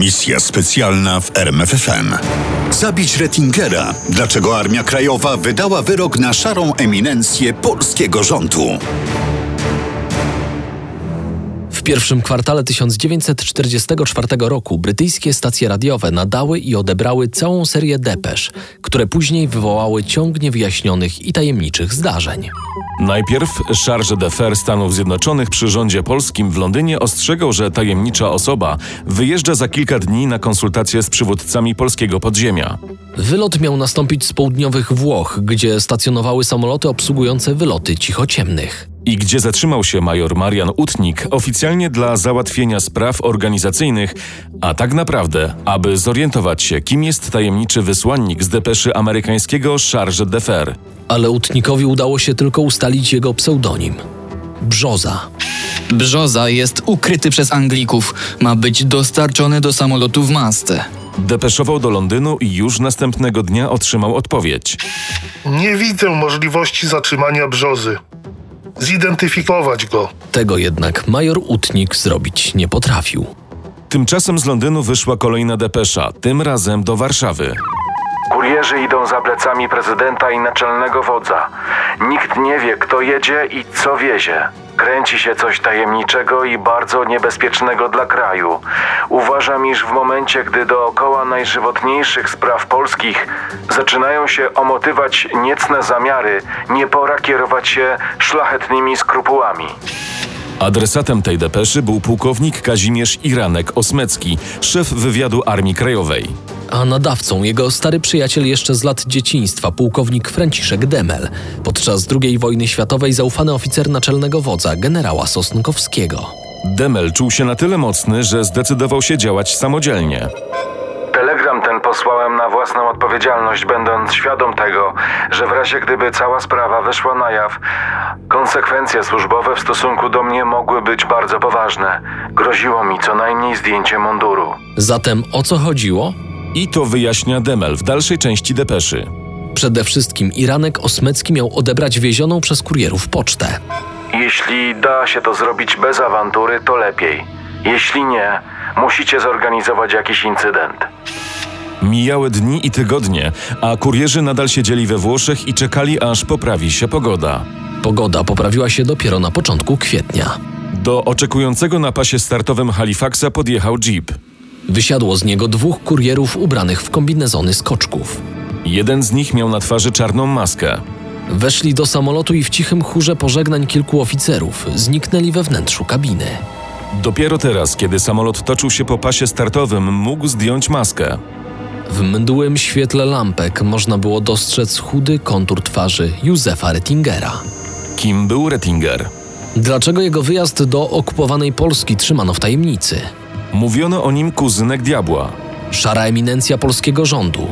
Misja specjalna w RMFFM. Zabić Rettingera. Dlaczego Armia Krajowa wydała wyrok na szarą eminencję polskiego rządu? W pierwszym kwartale 1944 roku brytyjskie stacje radiowe nadały i odebrały całą serię depesz, które później wywołały ciąg niewyjaśnionych i tajemniczych zdarzeń. Najpierw Charge d'Affaires Stanów Zjednoczonych przy rządzie polskim w Londynie ostrzegał, że tajemnicza osoba wyjeżdża za kilka dni na konsultacje z przywódcami polskiego podziemia. Wylot miał nastąpić z południowych Włoch, gdzie stacjonowały samoloty obsługujące wyloty cichociemnych. I gdzie zatrzymał się major Marian Utnik oficjalnie dla załatwienia spraw organizacyjnych, a tak naprawdę, aby zorientować się, kim jest tajemniczy wysłannik z depeszy amerykańskiego Charge d'Affaires. Ale Utnikowi udało się tylko ustalić jego pseudonim. Brzoza. Brzoza jest ukryty przez Anglików. Ma być dostarczony do samolotu w masce. Depeszował do Londynu i już następnego dnia otrzymał odpowiedź. Nie widzę możliwości zatrzymania brzozy. Zidentyfikować go. Tego jednak major Utnik zrobić nie potrafił. Tymczasem z Londynu wyszła kolejna depesza, tym razem do Warszawy. Kurierzy idą za plecami prezydenta i naczelnego wodza. Nikt nie wie, kto jedzie i co wiezie. Kręci się coś tajemniczego i bardzo niebezpiecznego dla kraju. Uważam, iż w momencie, gdy dookoła najżywotniejszych spraw polskich zaczynają się omotywać niecne zamiary, nie pora kierować się szlachetnymi skrupułami. Adresatem tej depeszy był pułkownik Kazimierz Iranek Osmecki, szef wywiadu Armii Krajowej. A nadawcą jego stary przyjaciel jeszcze z lat dzieciństwa, pułkownik Franciszek Demel, podczas II wojny światowej zaufany oficer naczelnego wodza, generała Sosnkowskiego. Demel czuł się na tyle mocny, że zdecydował się działać samodzielnie. Telegram ten posłałem na własną odpowiedzialność, będąc świadom tego, że w razie gdyby cała sprawa wyszła na jaw, konsekwencje służbowe w stosunku do mnie mogły być bardzo poważne. Groziło mi co najmniej zdjęcie munduru. Zatem o co chodziło? I to wyjaśnia Demel w dalszej części depeszy. Przede wszystkim Iranek Osmecki miał odebrać wiezioną przez kurierów pocztę. Jeśli da się to zrobić bez awantury, to lepiej. Jeśli nie, musicie zorganizować jakiś incydent. Mijały dni i tygodnie, a kurierzy nadal siedzieli we Włoszech i czekali, aż poprawi się pogoda. Pogoda poprawiła się dopiero na początku kwietnia. Do oczekującego na pasie startowym Halifaxa podjechał jeep. Wysiadło z niego dwóch kurierów ubranych w kombinezony skoczków. Jeden z nich miał na twarzy czarną maskę. Weszli do samolotu i w cichym chórze pożegnań kilku oficerów zniknęli we wnętrzu kabiny. Dopiero teraz, kiedy samolot toczył się po pasie startowym, mógł zdjąć maskę. W mdłym świetle lampek można było dostrzec chudy kontur twarzy Józefa Rettingera. Kim był Rettinger? Dlaczego jego wyjazd do okupowanej Polski trzymano w tajemnicy? Mówiono o nim kuzynek diabła, Szara eminencja polskiego rządu.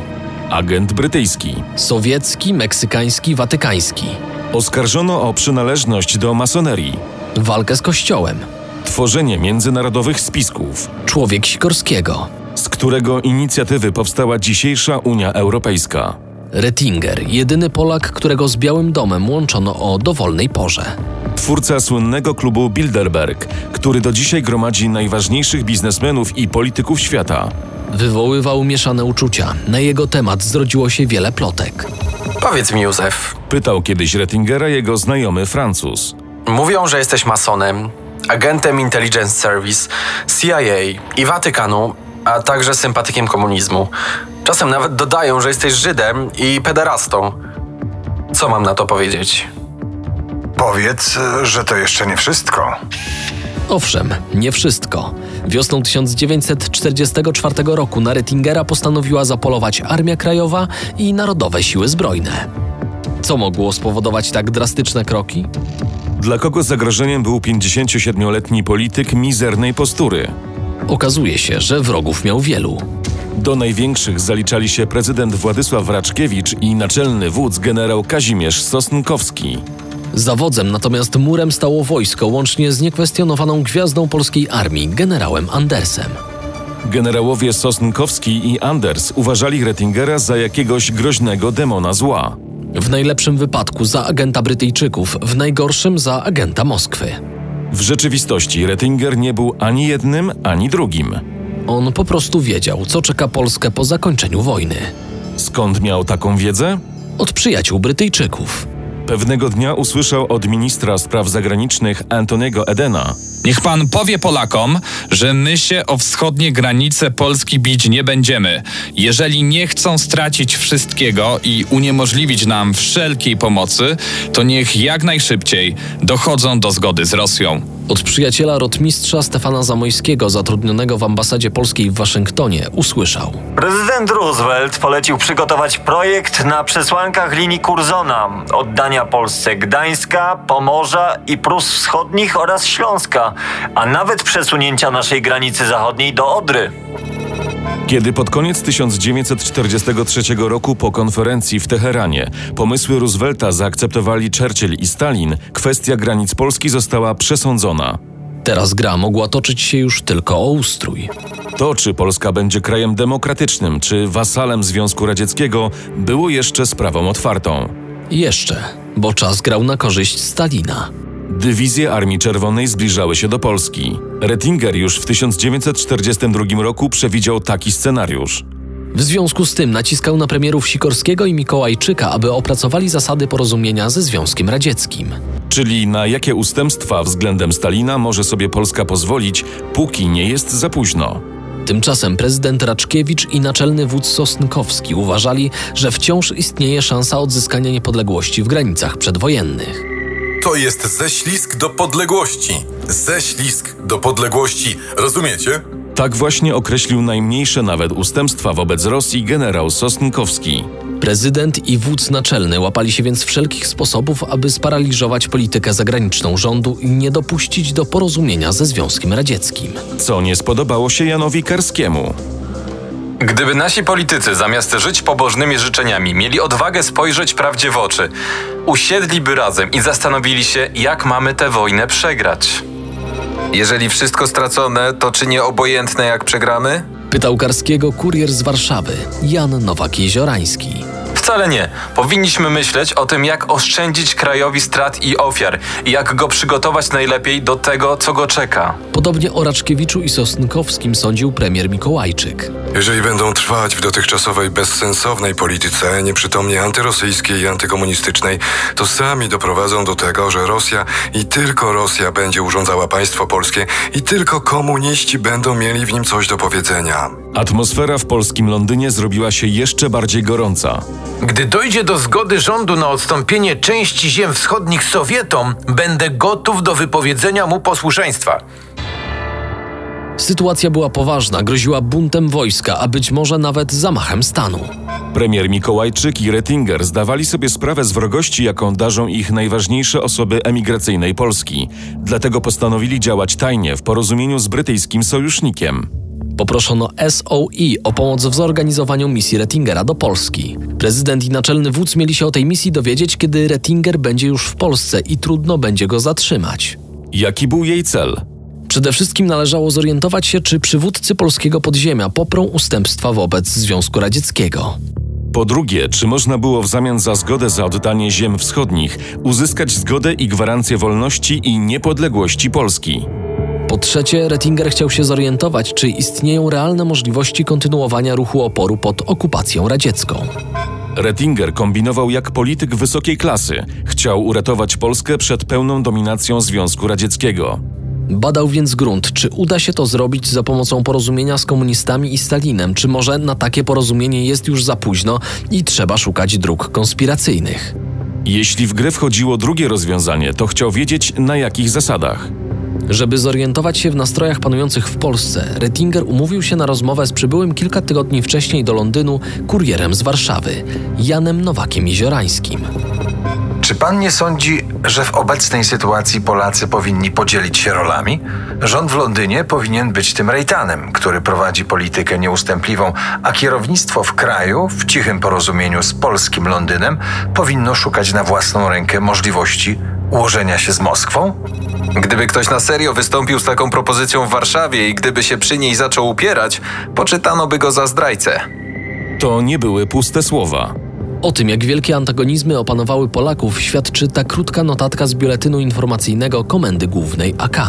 agent brytyjski. Sowiecki, meksykański, watykański. Oskarżono o przynależność do masonerii, Walkę z kościołem. tworzenie międzynarodowych spisków, Człowiek Sikorskiego. z którego inicjatywy powstała dzisiejsza Unia Europejska. Rettinger, jedyny Polak, którego z Białym Domem łączono o dowolnej porze. Twórca słynnego klubu Bilderberg, który do dzisiaj gromadzi najważniejszych biznesmenów i polityków świata. Wywoływał mieszane uczucia. Na jego temat zrodziło się wiele plotek. Powiedz mi, Józef. Pytał kiedyś Rettingera jego znajomy Francuz. Mówią, że jesteś masonem, agentem Intelligence Service, CIA i Watykanu, a także sympatykiem komunizmu. Czasem nawet dodają, że jesteś Żydem i pederastą. Co mam na to powiedzieć? Powiedz, że to jeszcze nie wszystko. Owszem, nie wszystko. Wiosną 1944 roku na Rettingera postanowiła zapolować Armia Krajowa i Narodowe Siły Zbrojne. Co mogło spowodować tak drastyczne kroki? Dla kogo zagrożeniem był 57-letni polityk mizernej postury? Okazuje się, że wrogów miał wielu. Do największych zaliczali się prezydent Władysław Raczkiewicz i naczelny wódz generał Kazimierz Sosnkowski. Za wodzem natomiast murem stało wojsko, łącznie z niekwestionowaną gwiazdą polskiej armii, generałem Andersem. Generałowie Sosnkowski i Anders uważali Rettingera za jakiegoś groźnego demona zła. W najlepszym wypadku za agenta Brytyjczyków, w najgorszym za agenta Moskwy. W rzeczywistości Rettinger nie był ani jednym, ani drugim. On po prostu wiedział, co czeka Polskę po zakończeniu wojny. Skąd miał taką wiedzę? Od przyjaciół Brytyjczyków. Pewnego dnia usłyszał od ministra spraw zagranicznych Antoniego Edena, Niech pan powie Polakom, że my się o wschodnie granice Polski bić nie będziemy. Jeżeli nie chcą stracić wszystkiego i uniemożliwić nam wszelkiej pomocy, to niech jak najszybciej dochodzą do zgody z Rosją. Od przyjaciela rotmistrza Stefana Zamojskiego, zatrudnionego w ambasadzie polskiej w Waszyngtonie, usłyszał. Prezydent Roosevelt polecił przygotować projekt na przesłankach linii Curzona, oddania Polsce Gdańska, Pomorza i Prus Wschodnich oraz Śląska, a nawet przesunięcia naszej granicy zachodniej do Odry. Kiedy pod koniec 1943 roku po konferencji w Teheranie pomysły Roosevelta zaakceptowali Churchill i Stalin, kwestia granic Polski została przesądzona. Teraz gra mogła toczyć się już tylko o ustrój. To, czy Polska będzie krajem demokratycznym, czy wasalem Związku Radzieckiego, było jeszcze sprawą otwartą. Jeszcze, bo czas grał na korzyść Stalina. Dywizje Armii Czerwonej zbliżały się do Polski. Rettinger już w 1942 roku przewidział taki scenariusz. W związku z tym naciskał na premierów Sikorskiego i Mikołajczyka, aby opracowali zasady porozumienia ze Związkiem Radzieckim. Czyli na jakie ustępstwa względem Stalina może sobie Polska pozwolić, póki nie jest za późno. Tymczasem prezydent Raczkiewicz i naczelny wódz Sosnkowski uważali, że wciąż istnieje szansa odzyskania niepodległości w granicach przedwojennych. To jest ześlizg do podległości. Ześlizg do podległości. Rozumiecie? Tak właśnie określił najmniejsze nawet ustępstwa wobec Rosji generał Sosnkowski. Prezydent i wódz naczelny łapali się więc wszelkich sposobów, aby sparaliżować politykę zagraniczną rządu i nie dopuścić do porozumienia ze Związkiem Radzieckim. Co nie spodobało się Janowi Karskiemu. Gdyby nasi politycy zamiast żyć pobożnymi życzeniami mieli odwagę spojrzeć prawdzie w oczy, usiedliby razem i zastanowili się, jak mamy tę wojnę przegrać. Jeżeli wszystko stracone, to czy nie obojętne jak przegramy? Pytał Karskiego kurier z Warszawy, Jan Nowak-Jeziorański. Wcale nie. Powinniśmy myśleć o tym, jak oszczędzić krajowi strat i ofiar i jak go przygotować najlepiej do tego, co go czeka. Podobnie o Raczkiewiczu i Sosnkowskim sądził premier Mikołajczyk. Jeżeli będą trwać w dotychczasowej bezsensownej polityce, nieprzytomnie antyrosyjskiej i antykomunistycznej, to sami doprowadzą do tego, że Rosja i tylko Rosja będzie urządzała państwo polskie i tylko komuniści będą mieli w nim coś do powiedzenia. Atmosfera w polskim Londynie zrobiła się jeszcze bardziej gorąca. Gdy dojdzie do zgody rządu na odstąpienie części ziem wschodnich Sowietom, będę gotów do wypowiedzenia mu posłuszeństwa. Sytuacja była poważna, groziła buntem wojska, a być może nawet zamachem stanu. Premier Mikołajczyk i Rettinger zdawali sobie sprawę z wrogości, jaką darzą ich najważniejsze osoby emigracyjnej Polski. Dlatego postanowili działać tajnie w porozumieniu z brytyjskim sojusznikiem. Poproszono SOE o pomoc w zorganizowaniu misji Rettingera do Polski. Prezydent i naczelny wódz mieli się o tej misji dowiedzieć, kiedy Rettinger będzie już w Polsce i trudno będzie go zatrzymać. Jaki był jej cel? Przede wszystkim należało zorientować się, czy przywódcy polskiego podziemia poprą ustępstwa wobec Związku Radzieckiego. Po drugie, czy można było w zamian za zgodę za oddanie ziem wschodnich uzyskać zgodę i gwarancję wolności i niepodległości Polski? Po trzecie, Rettinger chciał się zorientować, czy istnieją realne możliwości kontynuowania ruchu oporu pod okupacją radziecką. Rettinger kombinował jak polityk wysokiej klasy. Chciał uratować Polskę przed pełną dominacją Związku Radzieckiego. Badał więc grunt, czy uda się to zrobić za pomocą porozumienia z komunistami i Stalinem, czy może na takie porozumienie jest już za późno i trzeba szukać dróg konspiracyjnych. Jeśli w grę wchodziło drugie rozwiązanie, to chciał wiedzieć na jakich zasadach. Żeby zorientować się w nastrojach panujących w Polsce, Rettinger umówił się na rozmowę z przybyłym kilka tygodni wcześniej do Londynu kurierem z Warszawy, Janem Nowakiem Jeziorańskim. Czy pan nie sądzi, że w obecnej sytuacji Polacy powinni podzielić się rolami? Rząd w Londynie powinien być tym rejtanem, który prowadzi politykę nieustępliwą, a kierownictwo w kraju, w cichym porozumieniu z polskim Londynem, powinno szukać na własną rękę możliwości ułożenia się z Moskwą? Gdyby ktoś na serio wystąpił z taką propozycją w Warszawie i gdyby się przy niej zaczął upierać, poczytano by go za zdrajcę. To nie były puste słowa. O tym, jak wielkie antagonizmy opanowały Polaków, świadczy ta krótka notatka z biuletynu informacyjnego Komendy Głównej AK.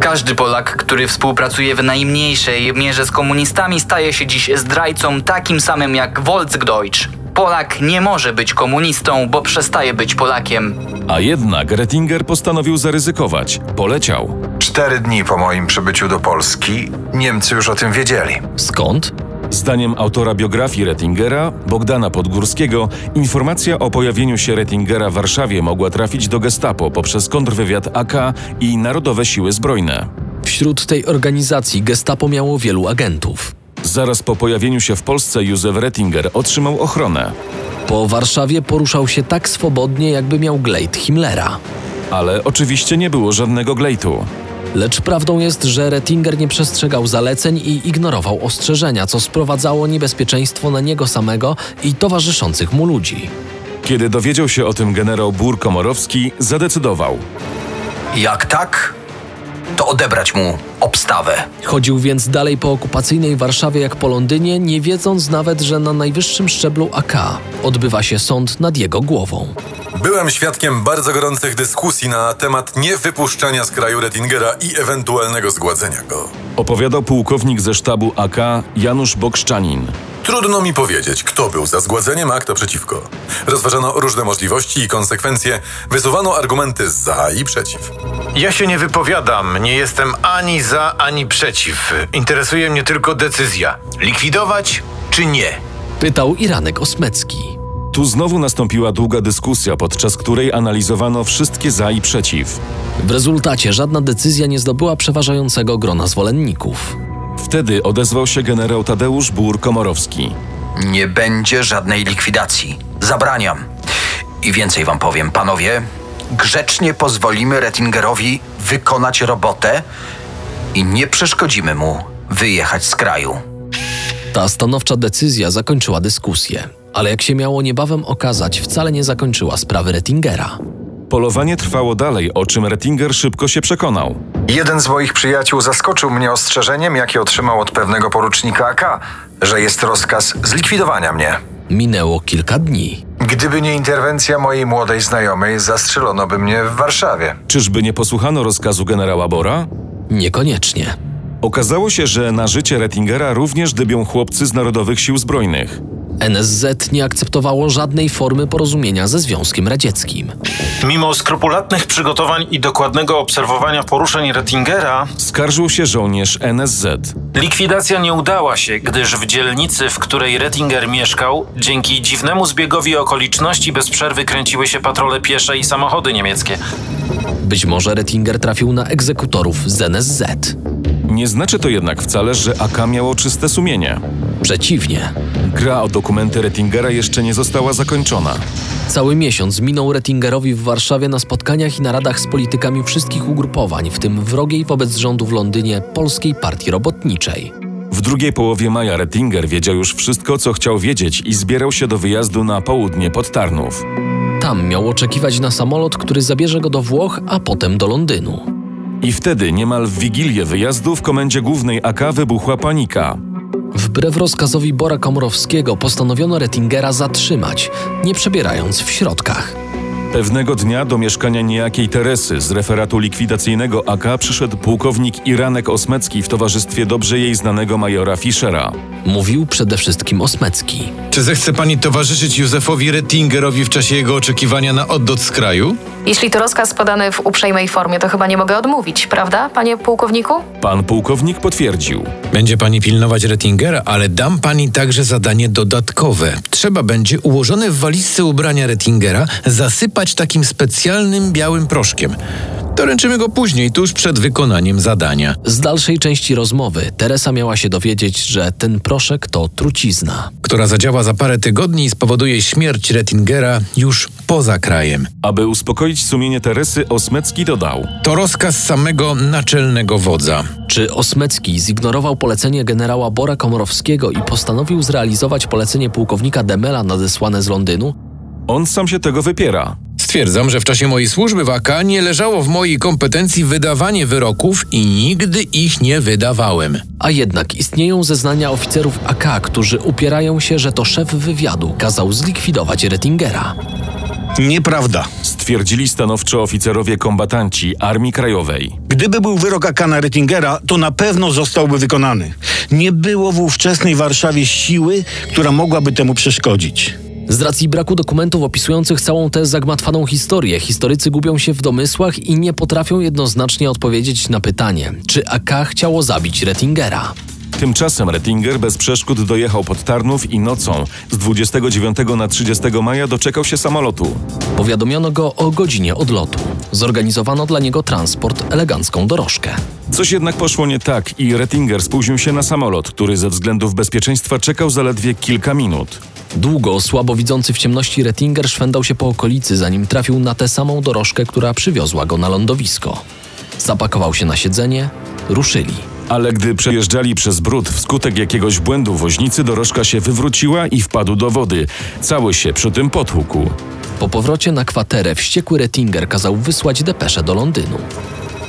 Każdy Polak, który współpracuje w najmniejszej mierze z komunistami, staje się dziś zdrajcą takim samym jak Volksdeutsch. Polak nie może być komunistą, bo przestaje być Polakiem. A jednak Rettinger postanowił zaryzykować. Poleciał. Cztery dni po moim przybyciu do Polski Niemcy już o tym wiedzieli. Skąd? Zdaniem autora biografii Rettingera, Bogdana Podgórskiego, informacja o pojawieniu się Rettingera w Warszawie mogła trafić do Gestapo poprzez kontrwywiad AK i Narodowe Siły Zbrojne. Wśród tej organizacji Gestapo miało wielu agentów. Zaraz po pojawieniu się w Polsce Józef Rettinger otrzymał ochronę. Po Warszawie poruszał się tak swobodnie, jakby miał glejt Himmlera. Ale oczywiście nie było żadnego glejtu. Lecz prawdą jest, że Rettinger nie przestrzegał zaleceń i ignorował ostrzeżenia, co sprowadzało niebezpieczeństwo na niego samego i towarzyszących mu ludzi. Kiedy dowiedział się o tym generał Bur Komorowski, zadecydował. Jak tak, to odebrać mu obstawę. Chodził więc dalej po okupacyjnej Warszawie jak po Londynie, nie wiedząc nawet, że na najwyższym szczeblu AK odbywa się sąd nad jego głową. Byłem świadkiem bardzo gorących dyskusji na temat niewypuszczania z kraju Rettingera i ewentualnego zgładzenia go. Opowiadał pułkownik ze sztabu AK Janusz Bokszczanin. Trudno mi powiedzieć, kto był za zgładzeniem, a kto przeciwko. Rozważano różne możliwości i konsekwencje, wysuwano argumenty za i przeciw. Ja się nie wypowiadam, nie jestem ani za, ani przeciw. Interesuje mnie tylko decyzja. Likwidować czy nie? Pytał Iranek Osmecki. Tu znowu nastąpiła długa dyskusja, podczas której analizowano wszystkie za i przeciw. W rezultacie żadna decyzja nie zdobyła przeważającego grona zwolenników. Wtedy odezwał się generał Tadeusz Bur-Komorowski. Nie będzie żadnej likwidacji. Zabraniam. I więcej wam powiem, panowie. Grzecznie pozwolimy Rettingerowi wykonać robotę i nie przeszkodzimy mu wyjechać z kraju. Ta stanowcza decyzja zakończyła dyskusję, ale jak się miało niebawem okazać, wcale nie zakończyła sprawy Rettingera. Polowanie trwało dalej, o czym Rettinger szybko się przekonał. Jeden z moich przyjaciół zaskoczył mnie ostrzeżeniem, jakie otrzymał od pewnego porucznika AK, że jest rozkaz zlikwidowania mnie. Minęło kilka dni. Gdyby nie interwencja mojej młodej znajomej, zastrzelono by mnie w Warszawie. Czyżby nie posłuchano rozkazu generała Bora? Niekoniecznie. Okazało się, że na życie Rettingera również dybią chłopcy z Narodowych Sił Zbrojnych. NSZ nie akceptowało żadnej formy porozumienia ze Związkiem Radzieckim. Mimo skrupulatnych przygotowań i dokładnego obserwowania poruszeń Rettingera, Skarżył się żołnierz NSZ. likwidacja nie udała się, gdyż w dzielnicy, w której Rettinger mieszkał, dzięki dziwnemu zbiegowi okoliczności bez przerwy kręciły się patrole piesze i samochody niemieckie. Być może Rettinger trafił na egzekutorów z NSZ. Nie znaczy to jednak wcale, że AK miało czyste sumienie. Przeciwnie. Gra o dokumenty Rettingera jeszcze nie została zakończona. Cały miesiąc minął Rettingerowi w Warszawie na spotkaniach i naradach z politykami wszystkich ugrupowań, w tym wrogiej wobec rządu w Londynie Polskiej Partii Robotniczej. W drugiej połowie maja Rettinger wiedział już wszystko, co chciał wiedzieć i zbierał się do wyjazdu na południe pod Tarnów. Tam miał oczekiwać na samolot, który zabierze go do Włoch, a potem do Londynu. I wtedy, niemal w wigilię wyjazdu, w komendzie głównej AK wybuchła panika. Wbrew rozkazowi Bora Komorowskiego postanowiono Rettingera zatrzymać, nie przebierając w środkach. Pewnego dnia do mieszkania niejakiej Teresy z referatu likwidacyjnego AK przyszedł pułkownik Iranek Osmecki w towarzystwie dobrze jej znanego majora Fischera. Mówił przede wszystkim Osmecki. Czy zechce pani towarzyszyć Józefowi Rettingerowi w czasie jego oczekiwania na oddot z kraju? Jeśli to rozkaz podany w uprzejmej formie, to chyba nie mogę odmówić, prawda, panie pułkowniku? Pan pułkownik potwierdził. Będzie pani pilnować Rettingera, ale dam pani także zadanie dodatkowe. Trzeba będzie ułożone w walizce ubrania Rettingera zasypać takim specjalnym białym proszkiem. Doręczymy go później, tuż przed wykonaniem zadania. Z dalszej części rozmowy Teresa miała się dowiedzieć, że ten proszek to trucizna. która zadziała za parę tygodni i spowoduje śmierć Rettingera już poza krajem. Aby uspokoić sumienie Teresy, Osmecki dodał: To rozkaz samego naczelnego wodza. Czy Osmecki zignorował polecenie generała Bora Komorowskiego i postanowił zrealizować polecenie pułkownika Demela nadesłane z Londynu? On sam się tego wypiera. Stwierdzam, że w czasie mojej służby w AK nie leżało w mojej kompetencji wydawanie wyroków i nigdy ich nie wydawałem. A jednak istnieją zeznania oficerów AK, którzy upierają się, że to szef wywiadu kazał zlikwidować Rettingera. Nieprawda. Stwierdzili stanowczo oficerowie kombatanci Armii Krajowej. Gdyby był wyrok Akana Rettingera, to na pewno zostałby wykonany. Nie było w ówczesnej Warszawie siły, która mogłaby temu przeszkodzić. Z racji braku dokumentów opisujących całą tę zagmatwaną historię, historycy gubią się w domysłach i nie potrafią jednoznacznie odpowiedzieć na pytanie, czy AK chciało zabić Rettingera. Tymczasem Rettinger bez przeszkód dojechał pod Tarnów i nocą z 29 na 30 maja doczekał się samolotu. Powiadomiono go o godzinie odlotu. Zorganizowano dla niego transport, elegancką dorożkę. Coś jednak poszło nie tak i Rettinger spóźnił się na samolot, który ze względów bezpieczeństwa czekał zaledwie kilka minut. Długo, słabo widzący w ciemności Rettinger szwendał się po okolicy, zanim trafił na tę samą dorożkę, która przywiozła go na lądowisko. Zapakował się na siedzenie, ruszyli. Ale gdy przejeżdżali przez brud wskutek jakiegoś błędu woźnicy, dorożka się wywróciła i wpadł do wody. Cały się przy tym potłukł. Po powrocie na kwaterę wściekły Rettinger kazał wysłać depeszę do Londynu.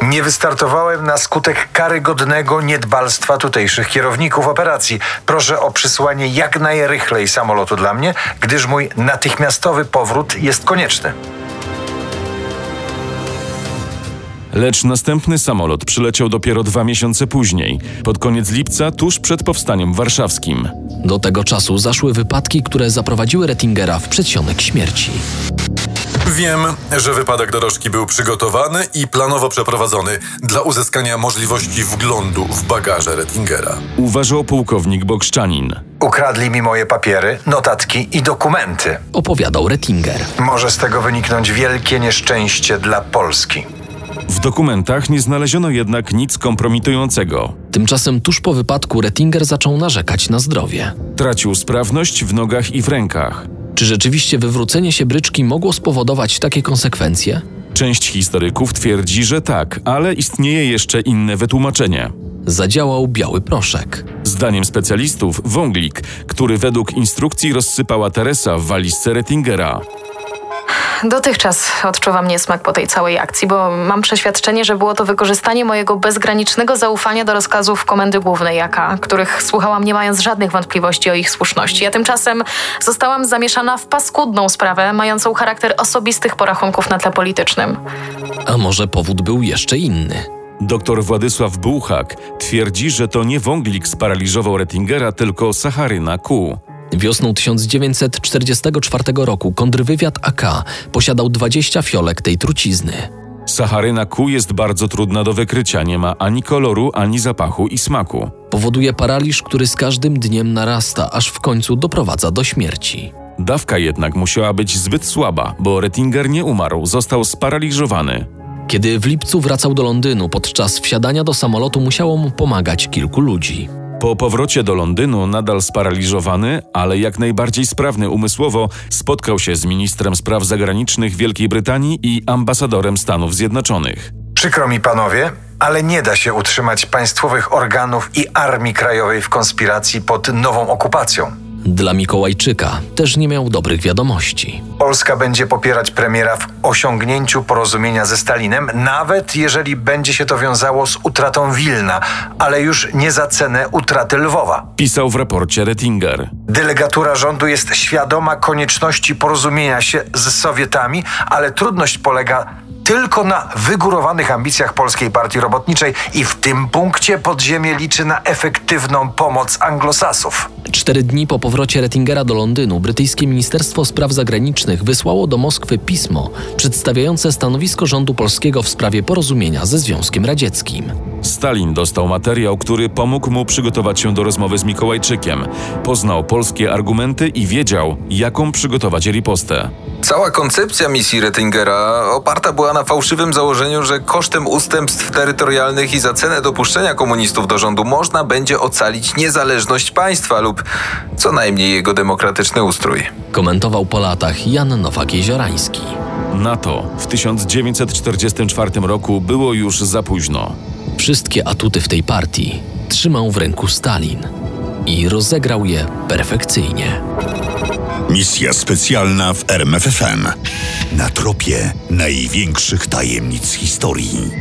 Nie wystartowałem na skutek karygodnego niedbalstwa tutejszych kierowników operacji. Proszę o przysłanie jak najrychlej samolotu dla mnie, gdyż mój natychmiastowy powrót jest konieczny. Lecz następny samolot przyleciał dopiero dwa miesiące później, pod koniec lipca, tuż przed powstaniem warszawskim. Do tego czasu zaszły wypadki, które zaprowadziły Rettingera w przedsionek śmierci. Wiem, że wypadek dorożki był przygotowany i planowo przeprowadzony dla uzyskania możliwości wglądu w bagaże Rettingera. Uważał pułkownik Bokszczanin. Ukradli mi moje papiery, notatki i dokumenty. Opowiadał Rettinger. Może z tego wyniknąć wielkie nieszczęście dla Polski. W dokumentach nie znaleziono jednak nic kompromitującego. Tymczasem tuż po wypadku Rettinger zaczął narzekać na zdrowie. Tracił sprawność w nogach i w rękach. Czy rzeczywiście wywrócenie się bryczki mogło spowodować takie konsekwencje? Część historyków twierdzi, że tak, ale istnieje jeszcze inne wytłumaczenie. Zadziałał biały proszek. Zdaniem specjalistów, wąglik, który według instrukcji rozsypała Teresa w walizce Rettingera. Dotychczas odczuwam niesmak po tej całej akcji, bo mam przeświadczenie, że było to wykorzystanie mojego bezgranicznego zaufania do rozkazów Komendy Głównej AK, których słuchałam nie mając żadnych wątpliwości o ich słuszności. Ja tymczasem zostałam zamieszana w paskudną sprawę, mającą charakter osobistych porachunków na tle politycznym. A może powód był jeszcze inny? Dr Władysław Bułhak twierdzi, że to nie wąglik sparaliżował Rettingera, tylko Sacharyna Q. Wiosną 1944 roku kontrwywiad AK posiadał 20 fiolek tej trucizny. Sacharyna Q jest bardzo trudna do wykrycia, nie ma ani koloru, ani zapachu i smaku. Powoduje paraliż, który z każdym dniem narasta, aż w końcu doprowadza do śmierci. Dawka jednak musiała być zbyt słaba, bo Rettinger nie umarł, został sparaliżowany. Kiedy w lipcu wracał do Londynu, podczas wsiadania do samolotu musiało mu pomagać kilku ludzi. Po powrocie do Londynu, nadal sparaliżowany, ale jak najbardziej sprawny umysłowo, spotkał się z ministrem spraw zagranicznych Wielkiej Brytanii i ambasadorem Stanów Zjednoczonych. Przykro mi panowie, ale nie da się utrzymać państwowych organów i armii krajowej w konspiracji pod nową okupacją. Dla Mikołajczyka też nie miał dobrych wiadomości. Polska będzie popierać premiera w osiągnięciu porozumienia ze Stalinem, nawet jeżeli będzie się to wiązało z utratą Wilna, ale już nie za cenę utraty Lwowa. Pisał w raporcie Rettinger. Delegatura rządu jest świadoma konieczności porozumienia się z Sowietami, ale trudność polega tylko na wygórowanych ambicjach Polskiej Partii Robotniczej i w tym punkcie podziemie liczy na efektywną pomoc anglosasów. Cztery dni po powrocie Rettingera do Londynu brytyjskie Ministerstwo Spraw Zagranicznych wysłało do Moskwy pismo przedstawiające stanowisko rządu polskiego w sprawie porozumienia ze Związkiem Radzieckim. Stalin dostał materiał, który pomógł mu przygotować się do rozmowy z Mikołajczykiem. Poznał polskie argumenty i wiedział, jaką przygotować ripostę. Cała koncepcja misji Rettingera oparta była na fałszywym założeniu, że kosztem ustępstw terytorialnych i za cenę dopuszczenia komunistów do rządu można będzie ocalić niezależność państwa lub co najmniej jego demokratyczny ustrój. Komentował po latach Jan Nowak-Jeziorański. Na to w 1944 roku było już za późno. Wszystkie atuty w tej partii trzymał w ręku Stalin i rozegrał je perfekcyjnie. Misja specjalna w RMFFM. Na tropie największych tajemnic historii.